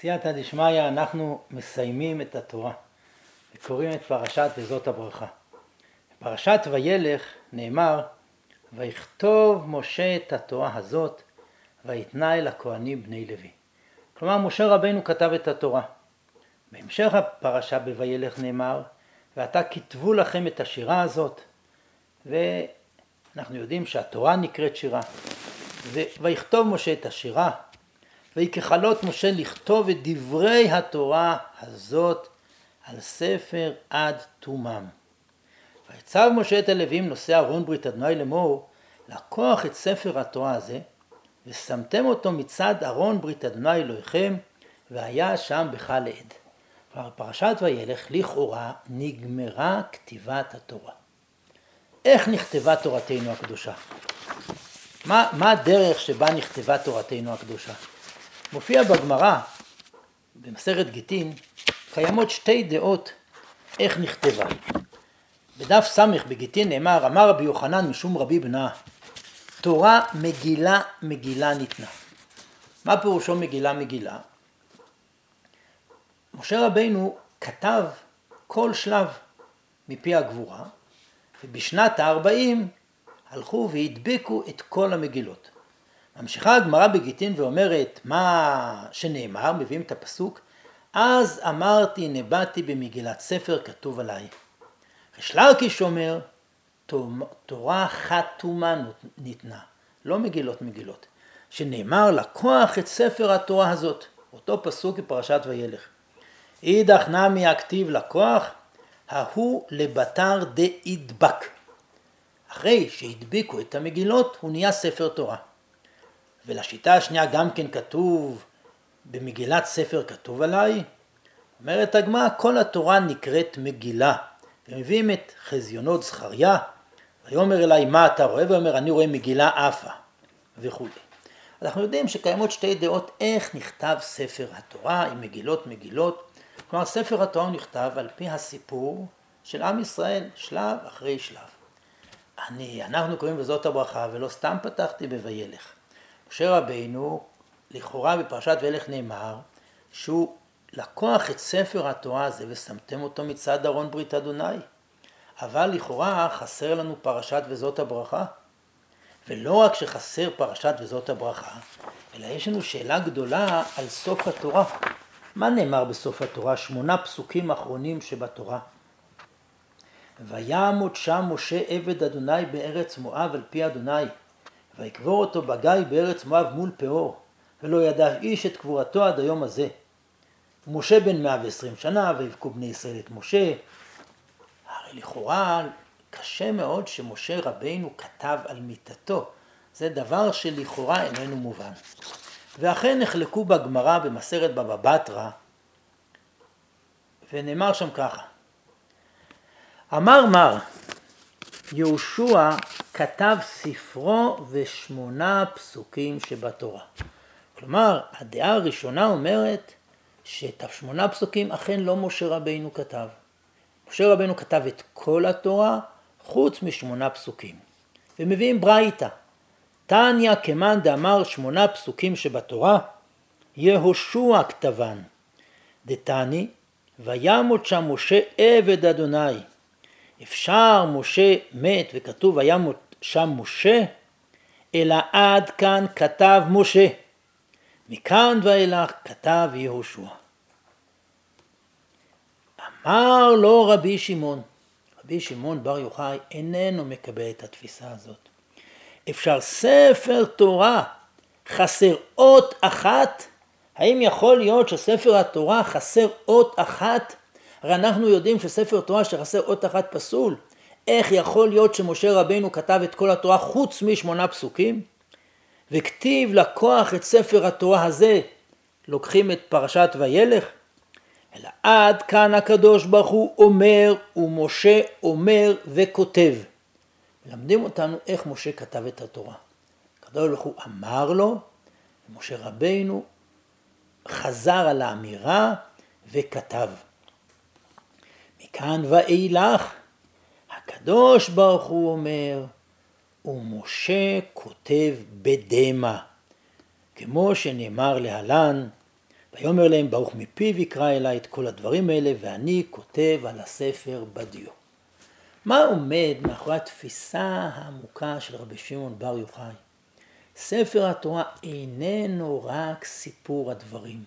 סייעתא דשמיא, אנחנו מסיימים את התורה וקוראים את פרשת וזאת הברכה. בפרשת וילך נאמר, ויכתוב משה את התורה הזאת ויתנה אל הכהנים בני לוי. כלומר, משה רבנו כתב את התורה. בהמשך הפרשה בוילך נאמר, ועתה כתבו לכם את השירה הזאת, ואנחנו יודעים שהתורה נקראת שירה. ויכתוב משה את השירה, ויקחלות משה לכתוב את דברי התורה הזאת על ספר עד תומם. ויצב משה את הלווים נושא ארון ברית אדוני לאמור, לקוח את ספר התורה הזה, ושמתם אותו מצד ארון ברית אדוני אלוהיכם, והיה שם בך לעד. כלומר, פרשת וילך לכאורה נגמרה כתיבת התורה. איך נכתבה תורתנו הקדושה? מה, מה הדרך שבה נכתבה תורתנו הקדושה? מופיע בגמרא, במסכת גיטין, קיימות שתי דעות איך נכתבה. בדף ס' בגיטין נאמר, אמר רבי יוחנן משום רבי בנה, תורה מגילה מגילה ניתנה. מה פירושו מגילה מגילה? משה רבינו כתב כל שלב מפי הגבורה, ובשנת הארבעים הלכו והדביקו את כל המגילות. ממשיכה הגמרא בגיטין ואומרת מה שנאמר, מביאים את הפסוק, אז אמרתי נבעתי במגילת ספר כתוב עליי. ריש לרקיש אומר, תורה חתומה ניתנה, לא מגילות מגילות, שנאמר לקוח את ספר התורה הזאת, אותו פסוק בפרשת וילך. אידך נמי הכתיב לקוח, ההוא לבתר דאידבק. אחרי שהדביקו את המגילות, הוא נהיה ספר תורה. ולשיטה השנייה גם כן כתוב, במגילת ספר כתוב עליי, אומרת הגמרא, כל התורה נקראת מגילה. ומביאים את חזיונות זכריה, ויאמר אליי מה אתה רואה? ואומר אני רואה מגילה עפה וכולי. אנחנו יודעים שקיימות שתי דעות איך נכתב ספר התורה עם מגילות מגילות. כלומר ספר התורה הוא נכתב על פי הסיפור של עם ישראל, שלב אחרי שלב. אני, אנחנו קוראים בזאת הברכה ולא סתם פתחתי בוילך. משה רבינו, לכאורה בפרשת וילך נאמר שהוא לקוח את ספר התורה הזה ושמתם אותו מצד ארון ברית אדוני. אבל לכאורה חסר לנו פרשת וזאת הברכה. ולא רק שחסר פרשת וזאת הברכה, אלא יש לנו שאלה גדולה על סוף התורה. מה נאמר בסוף התורה? שמונה פסוקים אחרונים שבתורה. וימות שם משה עבד אדוני בארץ מואב על פי אדוני, ויקבור אותו בגיא בארץ מואב מול פאור, ולא ידע איש את קבורתו עד היום הזה. ומשה בן 120 שנה, ויבכו בני ישראל את משה. הרי לכאורה קשה מאוד שמשה רבינו כתב על מיתתו. זה דבר שלכאורה איננו מובן. ואכן נחלקו בגמרא במסרת בבא בתרא, ונאמר שם ככה: אמר מר, יהושע כתב ספרו ושמונה פסוקים שבתורה. כלומר, הדעה הראשונה אומרת שאת השמונה פסוקים אכן לא משה רבינו כתב. משה רבינו כתב את כל התורה חוץ משמונה פסוקים. ומביאים ברייתא. תניא כמאן דאמר שמונה פסוקים שבתורה, יהושע כתבן. דתני, וימות שם משה עבד אדוני. אפשר משה מת וכתוב וימות שם משה, אלא עד כאן כתב משה. מכאן ואילך כתב יהושע. אמר לו רבי שמעון, רבי שמעון בר יוחאי איננו מקבל את התפיסה הזאת. אפשר ספר תורה חסר אות אחת? האם יכול להיות שספר התורה חסר אות אחת? הרי אנחנו יודעים שספר תורה שחסר אות אחת פסול. איך יכול להיות שמשה רבינו כתב את כל התורה חוץ משמונה פסוקים? וכתיב לקוח את ספר התורה הזה, לוקחים את פרשת וילך, אלא עד כאן הקדוש ברוך הוא אומר ומשה אומר וכותב. מלמדים אותנו איך משה כתב את התורה. הקדוש ברוך הוא אמר לו, ומשה רבינו חזר על האמירה וכתב. מכאן ואילך הקדוש ברוך הוא אומר ומשה כותב בדמע, כמו שנאמר להלן, ויאמר להם, ברוך מפיו יקרא אליי את כל הדברים האלה, ואני כותב על הספר בדיו. מה עומד מאחורי התפיסה העמוקה של רבי שמעון בר יוחאי? ספר התורה איננו רק סיפור הדברים.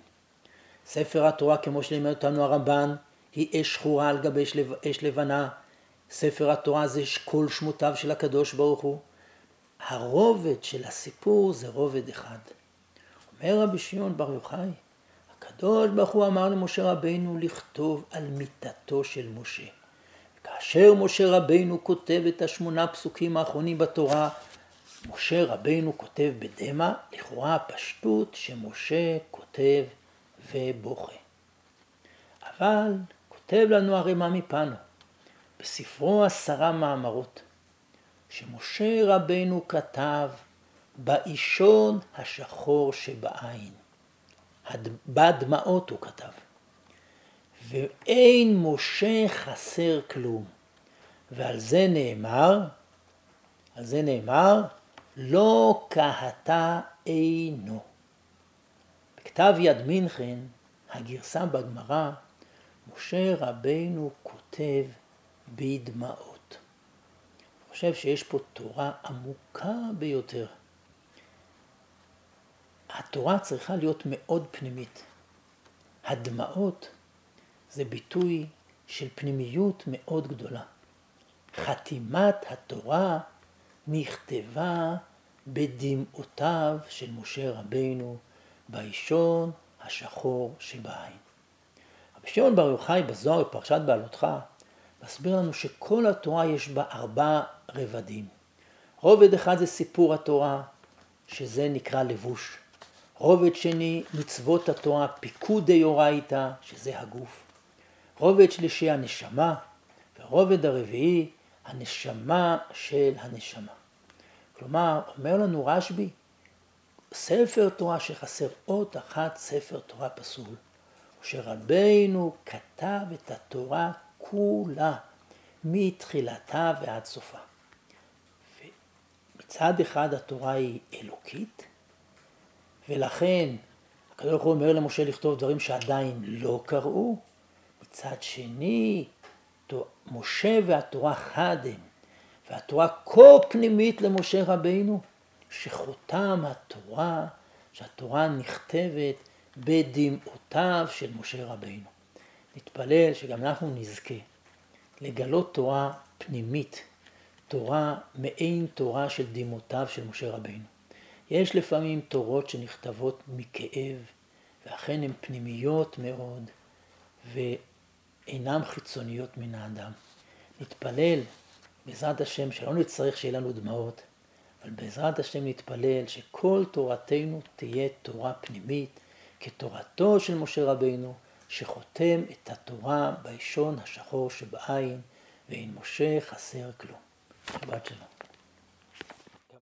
ספר התורה, כמו שלימד אותנו הרמב"ן, היא אש שחורה על גבי אש לבנה. ספר התורה זה כל שמותיו של הקדוש ברוך הוא. הרובד של הסיפור זה רובד אחד. אומר רבי שמעון בר יוחאי, הקדוש ברוך הוא אמר למשה רבינו לכתוב על מיתתו של משה. כאשר משה רבינו כותב את השמונה פסוקים האחרונים בתורה, משה רבינו כותב בדמע, לכאורה הפשטות שמשה כותב ובוכה. אבל כותב לנו הרמ"א מפנו, בספרו עשרה מאמרות, שמשה רבינו כתב באישון השחור שבעין. בדמעות הוא כתב. ואין משה חסר כלום. ועל זה נאמר, על זה נאמר, לא קהתה אינו. בכתב יד מינכן, הגרסה בגמרא, משה רבינו כותב בדמעות. אני חושב שיש פה תורה עמוקה ביותר. התורה צריכה להיות מאוד פנימית. הדמעות זה ביטוי של פנימיות מאוד גדולה. חתימת התורה נכתבה בדמעותיו של משה רבינו באישון השחור שבעין. שמעון בר יוחאי בזוהר בפרשת בעלותך מסביר לנו שכל התורה יש בה ארבע רבדים. רובד אחד זה סיפור התורה, שזה נקרא לבוש. רובד שני, מצוות התורה, פיקוד דיורייתא, שזה הגוף. רובד שלישי, הנשמה, ורובד הרביעי, הנשמה של הנשמה. כלומר, אומר לנו רשב"י, ספר תורה שחסר אות אחת, ספר תורה פסול. שרבנו כתב את התורה כולה, מתחילתה ועד סופה. מצד אחד התורה היא אלוקית, ולכן הקדוש ברוך הוא אומר למשה לכתוב דברים שעדיין לא קראו. מצד שני, משה והתורה חד הם, והתורה כה פנימית למשה רבינו, שחותם התורה, שהתורה נכתבת בדמעותיו של משה רבינו. נתפלל שגם אנחנו נזכה לגלות תורה פנימית, תורה מעין תורה של דמעותיו של משה רבינו. יש לפעמים תורות שנכתבות מכאב, ואכן הן פנימיות מאוד, ואינן חיצוניות מן האדם. נתפלל, בעזרת השם, שלא נצטרך שיהיה לנו דמעות, אבל בעזרת השם נתפלל שכל תורתנו תהיה תורה פנימית, כתורתו של משה רבינו, שחותם את התורה באישון השחור שבעין, ואין משה חסר כלום. שבת שלום.